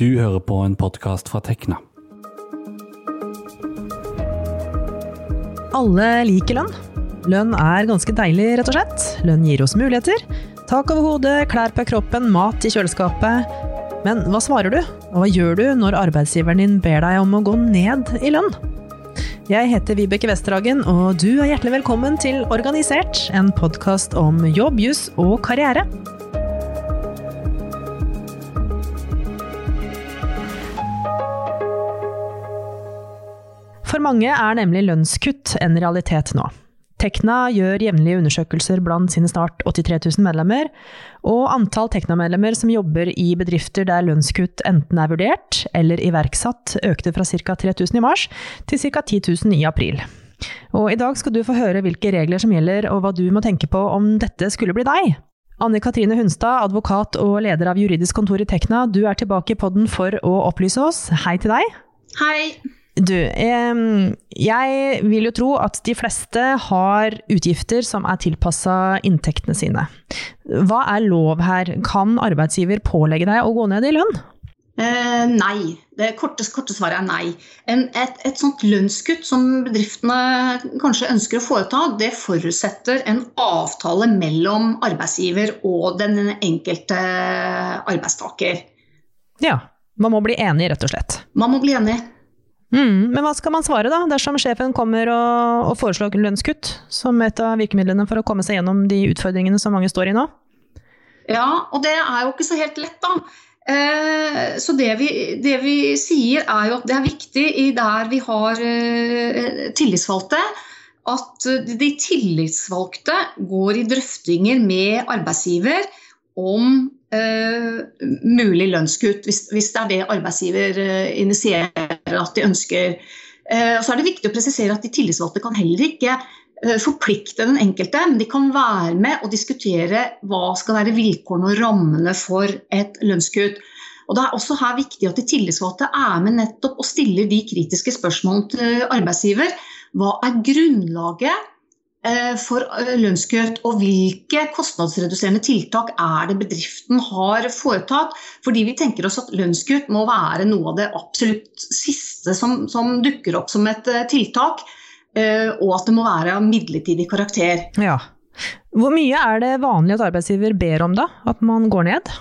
Du hører på en podkast fra Tekna. Alle liker lønn. Lønn er ganske deilig, rett og slett. Lønn gir oss muligheter. Tak over hodet, klær på kroppen, mat i kjøleskapet. Men hva svarer du? Og hva gjør du når arbeidsgiveren din ber deg om å gå ned i lønn? Jeg heter Vibeke Westerhagen, og du er hjertelig velkommen til Organisert, en podkast om jobb, juss og karriere. For mange er nemlig lønnskutt en realitet nå. Tekna gjør jevnlige undersøkelser blant sine snart 83 000 medlemmer, og antall Tekna-medlemmer som jobber i bedrifter der lønnskutt enten er vurdert eller iverksatt, økte fra ca. 3000 i mars til ca. 10 000 i april. Og I dag skal du få høre hvilke regler som gjelder, og hva du må tenke på om dette skulle bli deg. Anne Katrine Hunstad, advokat og leder av juridisk kontor i Tekna, du er tilbake i podden for å opplyse oss. Hei til deg. Hei. Du, jeg vil jo tro at de fleste har utgifter som er tilpassa inntektene sine. Hva er lov her? Kan arbeidsgiver pålegge deg å gå ned i lønn? Eh, nei. Det korte, korte, svaret er nei. En, et, et, sånt lønnskutt som bedriftene kanskje ønsker å foreta, det forutsetter en avtale mellom arbeidsgiver og den enkelte arbeidstaker. Ja. Man må bli enig, rett og slett. Man må bli enig. Mm, men hva skal man svare, da, dersom sjefen kommer og, og, foreslår lønnskutt som et av virkemidlene for å komme seg gjennom de utfordringene som mange står i nå? Ja, og det er jo ikke så helt lett, da. Eh, så det vi, det vi, sier er jo at det er viktig i der vi har eh, tillitsvalgte, at de tillitsvalgte går i drøftinger med arbeidsgiver om mulig lønnskutt, hvis, hvis, det er det arbeidsgiver uh, initierer at de ønsker. Uh, så er det viktig å presisere at De tillitsvalgte kan heller ikke forplikte den enkelte, men de kan være med og diskutere hva skal være vilkårene og rammene for et lønnskutt. Og Det er også her viktig at de tillitsvalgte er med nettopp og stiller de kritiske spørsmålene til arbeidsgiver. Hva er grunnlaget Eh, for eh, lønnskutt, og hvilke kostnadsreduserende tiltak er det bedriften har foretatt. Fordi vi tenker oss at lønnskutt må være noe av det absolutt siste som, som dukker opp som et eh, tiltak. Og at det må være av midlertidig karakter. Ja. Hvor mye er det vanlig at arbeidsgiver ber om da? At man går ned?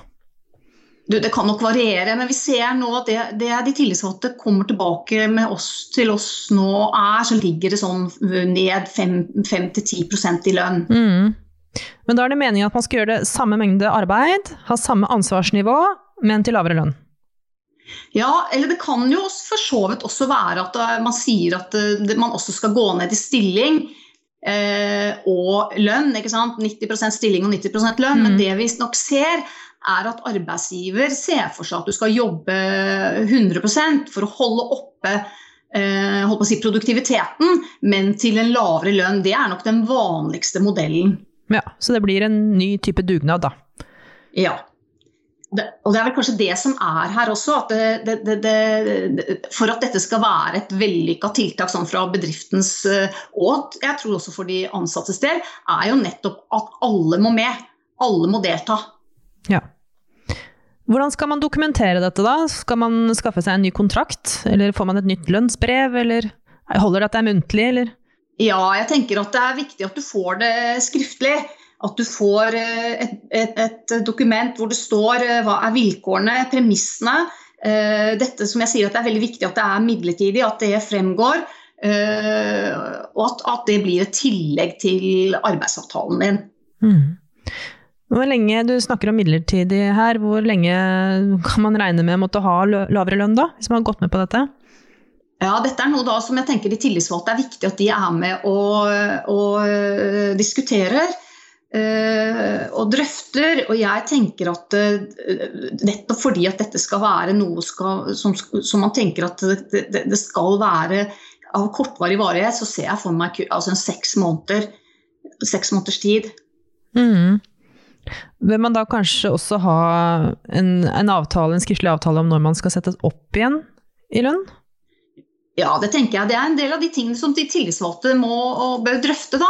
Du, det kan nok variere, men vi ser nå at det, det de tillitsvalgte kommer tilbake med oss, til oss nå er, så ligger det sånn ned 5-10% i lønn. Mm. Men da er det meningen at man skal gjøre det samme mengde arbeid, ha samme ansvarsnivå, men til lavere lønn? Ja, eller det kan jo for så vidt også være at eh, man sier at eh, man også skal gå ned i stilling. Eh, og lønn. ikke sant? 90% stilling og 90 lønn. Mm. Men det vi nok ser, er at arbeidsgiver ser for seg at du skal jobbe 100% for å holde oppe eh, si produktiviteten, men til en lavere lønn. Det er nok den vanligste modellen. Ja, Så det blir en ny type dugnad, da? Ja. Det, og det er vel kanskje det som er her også. At det, det, det, for at dette skal være et vellykka tiltak sånn fra bedriftens eh, og jeg tror også for de ansattes del, er jo nettopp at alle må med. Alle må delta. Ja. Hvordan skal man dokumentere dette, da? Skal man skaffe seg en ny kontrakt? Eller får man et nytt lønnsbrev, eller holder det at det er muntlig, eller? Ja, jeg tenker at det er viktig at du får det skriftlig. At du får eh, et, et, et dokument hvor det står eh, hva er vilkårene, premissene. Eh, dette som jeg sier at det er veldig viktig at det er midlertidig, at det fremgår. Og at, at det blir et tillegg til arbeidsavtalen din. Mm. Hvor lenge, Du snakker om midlertidig her. Hvor lenge kan man regne med å måtte ha lavere lønn da, hvis man har gått med på dette? Ja, Dette er noe da som jeg tenker de tillitsvalgte er viktig at de er med og, og uh, diskuterer. Uh, og drøfter. Og jeg tenker at uh, nettopp fordi at dette skal være noe skal, som, som, man tenker at det, det, det, skal være av kortvarig varighet, så ser jeg for meg altså en seks måneder, seks måneders tid. Mm. Vil man da kanskje også ha en, en, avtale, en skriftlig avtale om når man skal settes opp igjen i lønn? Ja, det tenker jeg. Det er en del av de tingene som de tillitsvalgte må og bør drøfte. da,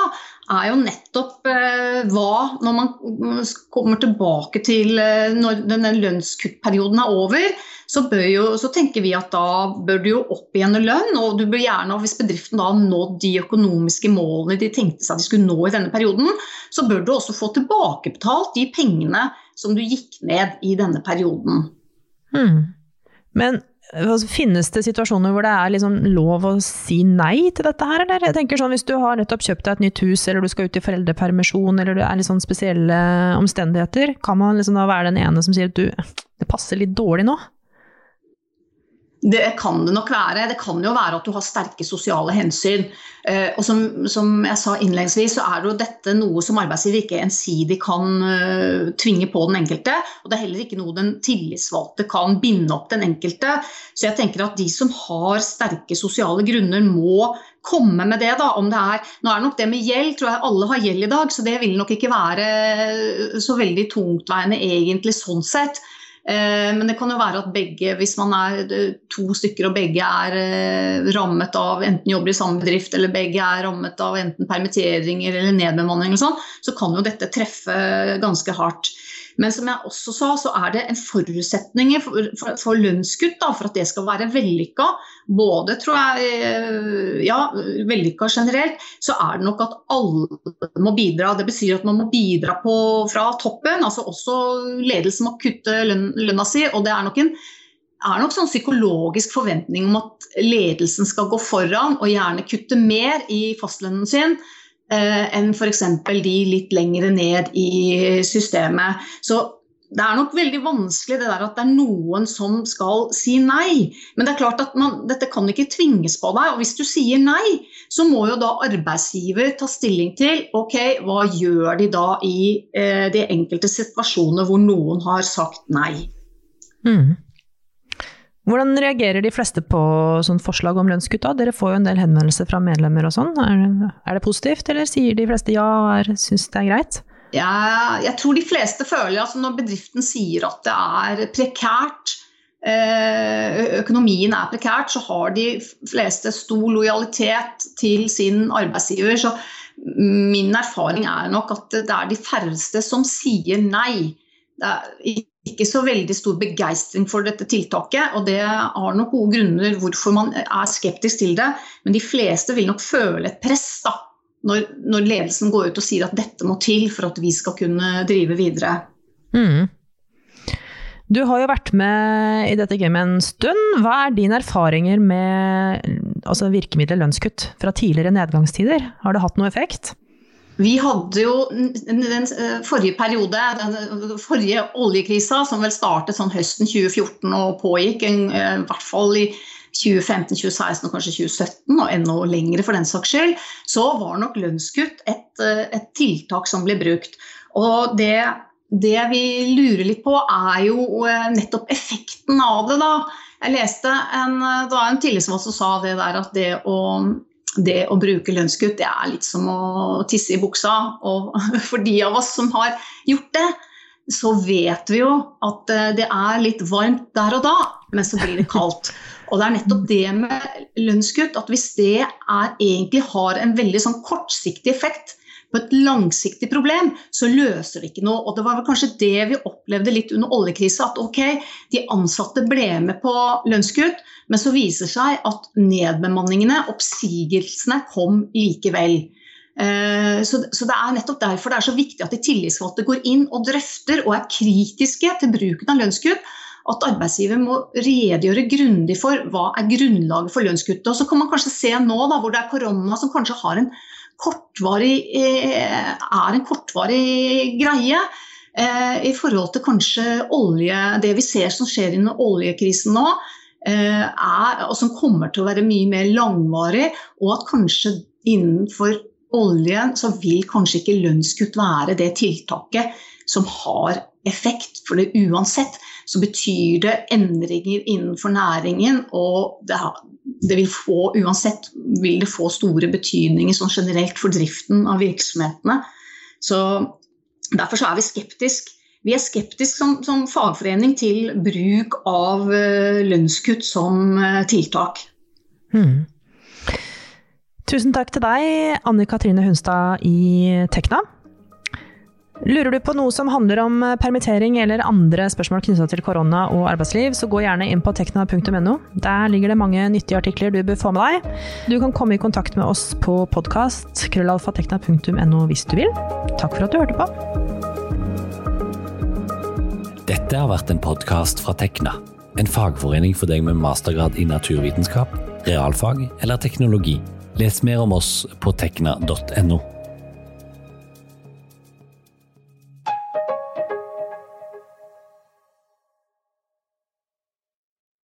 er jo nettopp eh, hva Når man kommer tilbake til eh, når denne lønnskuttperioden er over, så, jo, så, tenker vi at da bør du jo opp igjen i lønn. Og du bør gjerne, hvis bedriften da har nådd de økonomiske målene de tenkte seg de skulle nå i denne perioden, så bør du også få tilbakebetalt de pengene som du gikk ned i denne perioden. Hmm. Men Altså, finnes det situasjoner hvor det er liksom lov å si nei til dette her, eller? Jeg tenker sånn, Hvis du har nettopp kjøpt deg et nytt hus, eller du skal ut i foreldrepermisjon, eller det er litt sånn spesielle omstendigheter, kan man liksom da være den ene som sier at du, det passer litt dårlig nå? Det kan det nok være. Det kan jo være at du har sterke sosiale hensyn. Eh, og som, som jeg sa innledningsvis, så er jo dette noe som arbeidsgiver ikke ensidig kan uh, tvinge på den enkelte. Og det er heller ikke noe den tillitsvalgte kan binde opp den enkelte. Så jeg tenker at de som har sterke sosiale grunner, må komme med det. da, om det er, Nå er nok det med gjeld, tror jeg alle har gjeld i dag, så det vil nok ikke være så veldig tungtveiende egentlig sånn sett. Eh, men det kan jo være at begge, hvis man er eh, to stykker og begge er eh, rammet av enten jobber i samme bedrift eller begge er rammet av enten permitteringer eller nedbemanning, og sånn, så kan jo dette treffe ganske hardt. Men som jeg også sa, så er det en forutsetning for, for, for lønnskutt da, for at det skal være vellykka. Både, tror jeg, eh, ja, vellykka generelt, så er det nok at alle må bidra. Det betyr at man må bidra på, fra toppen. altså Også ledelsen må kutte løn, lønna si. og det er nok en er nok sånn psykologisk forventning om at ledelsen skal gå foran og gjerne kutte mer i fastlønnen sin enn f.eks. de litt lengre ned i systemet. Så det er nok veldig vanskelig det der at det er noen som skal si nei. Men det er klart at man, dette kan ikke tvinges på deg. Og hvis du sier nei, så må jo da arbeidsgiver ta stilling til ok, hva gjør de da i eh, de enkelte situasjoner hvor noen har sagt nei. Mm. Hvordan reagerer de fleste på sånn forslag om lønnskutt? da? Dere får jo en del henvendelser fra medlemmer og sånn. Er, er, det positivt, eller sier de fleste ja og syns det er greit? Ja, jeg tror de fleste føler altså når bedriften sier at det er prekært, eh, økonomien er prekært, så har de fleste stor lojalitet til sin arbeidsgiver. Så min erfaring er nok at det er de færreste som sier nei. Det er ikke så veldig stor begeistring for dette tiltaket. Og det har nok gode grunner hvorfor man er skeptisk til det. Men de fleste vil nok føle et press da, når, når ledelsen går ut og sier at dette må til for at vi skal kunne drive videre. Mm. Du har jo vært med i dette gamet en stund. Hva er dine erfaringer med altså virkemidlet lønnskutt fra tidligere nedgangstider? Har det hatt noe effekt? Vi hadde jo den eh, forrige periode, den forrige oljekrisa, som vel startet sånn høsten 2014 og pågikk eh, i hvert fall i 2015, 2016 og kanskje 2017, og enda lengre for den saks skyld, så var nok lønnskutt et, eh, et tiltak som ble brukt. Og det, det, vi lurer litt på, er jo nettopp effekten av det, da. Jeg leste en, det var en tillitsvalgt som sa det der at det å det å bruke lønnskutt det er litt som å tisse i buksa. Og for de av oss som har gjort det, så vet vi jo at eh, det er litt varmt der og da, men så blir det kaldt. Og det er nettopp det med lønnskutt, at hvis det er, egentlig har en veldig sånn kortsiktig effekt, på et langsiktig problem, så løser det ikke noe. Og det var vel kanskje det vi opplevde litt under oljekrisa. At ok, de ansatte ble med på lønnskutt, men så viser det seg at nedbemanningene, oppsigelsene, kom likevel. Eh, så, Det er nettopp derfor det er så viktig at de tillitsvalgte går inn og drøfter og er kritiske til bruken av lønnskutt. At arbeidsgiver må redegjøre grundig for hva er grunnlaget for lønnskuttet. Og så kan man kanskje se nå da, hvor det er korona som kanskje har en kortvarig, eh, er en kortvarig greie. Eh, I forhold til kanskje olje, det vi ser som skjer under oljekrisen nå, eh, er, og som kommer til å være mye mer langvarig, og at kanskje innenfor oljen så vil kanskje ikke lønnskutt være det tiltaket som har effekt. For det uansett så betyr det endringer innenfor næringen, og det, det vil få, uansett vil det få store betydninger sånn generelt for driften av virksomhetene. Så Derfor så er vi skeptiske. Vi er skeptiske som, som, fagforening til bruk av uh, lønnskutt som uh, tiltak. Hmm. Tusen takk til deg, Anne Katrine Hunstad i Tekna. Lurer du på noe som handler om permittering eller andre spørsmål knytta til korona og arbeidsliv, så gå gjerne inn på tekna.no. Der ligger det mange nyttige artikler du bør få med deg. Du kan komme i kontakt med oss på podkast krøllalfatekna.no hvis du vil. Takk for at du hørte på. Dette har vært en podkast fra Tekna, en fagforening for deg med mastergrad i naturvitenskap, realfag eller teknologi. Les mer om oss på tekna.no.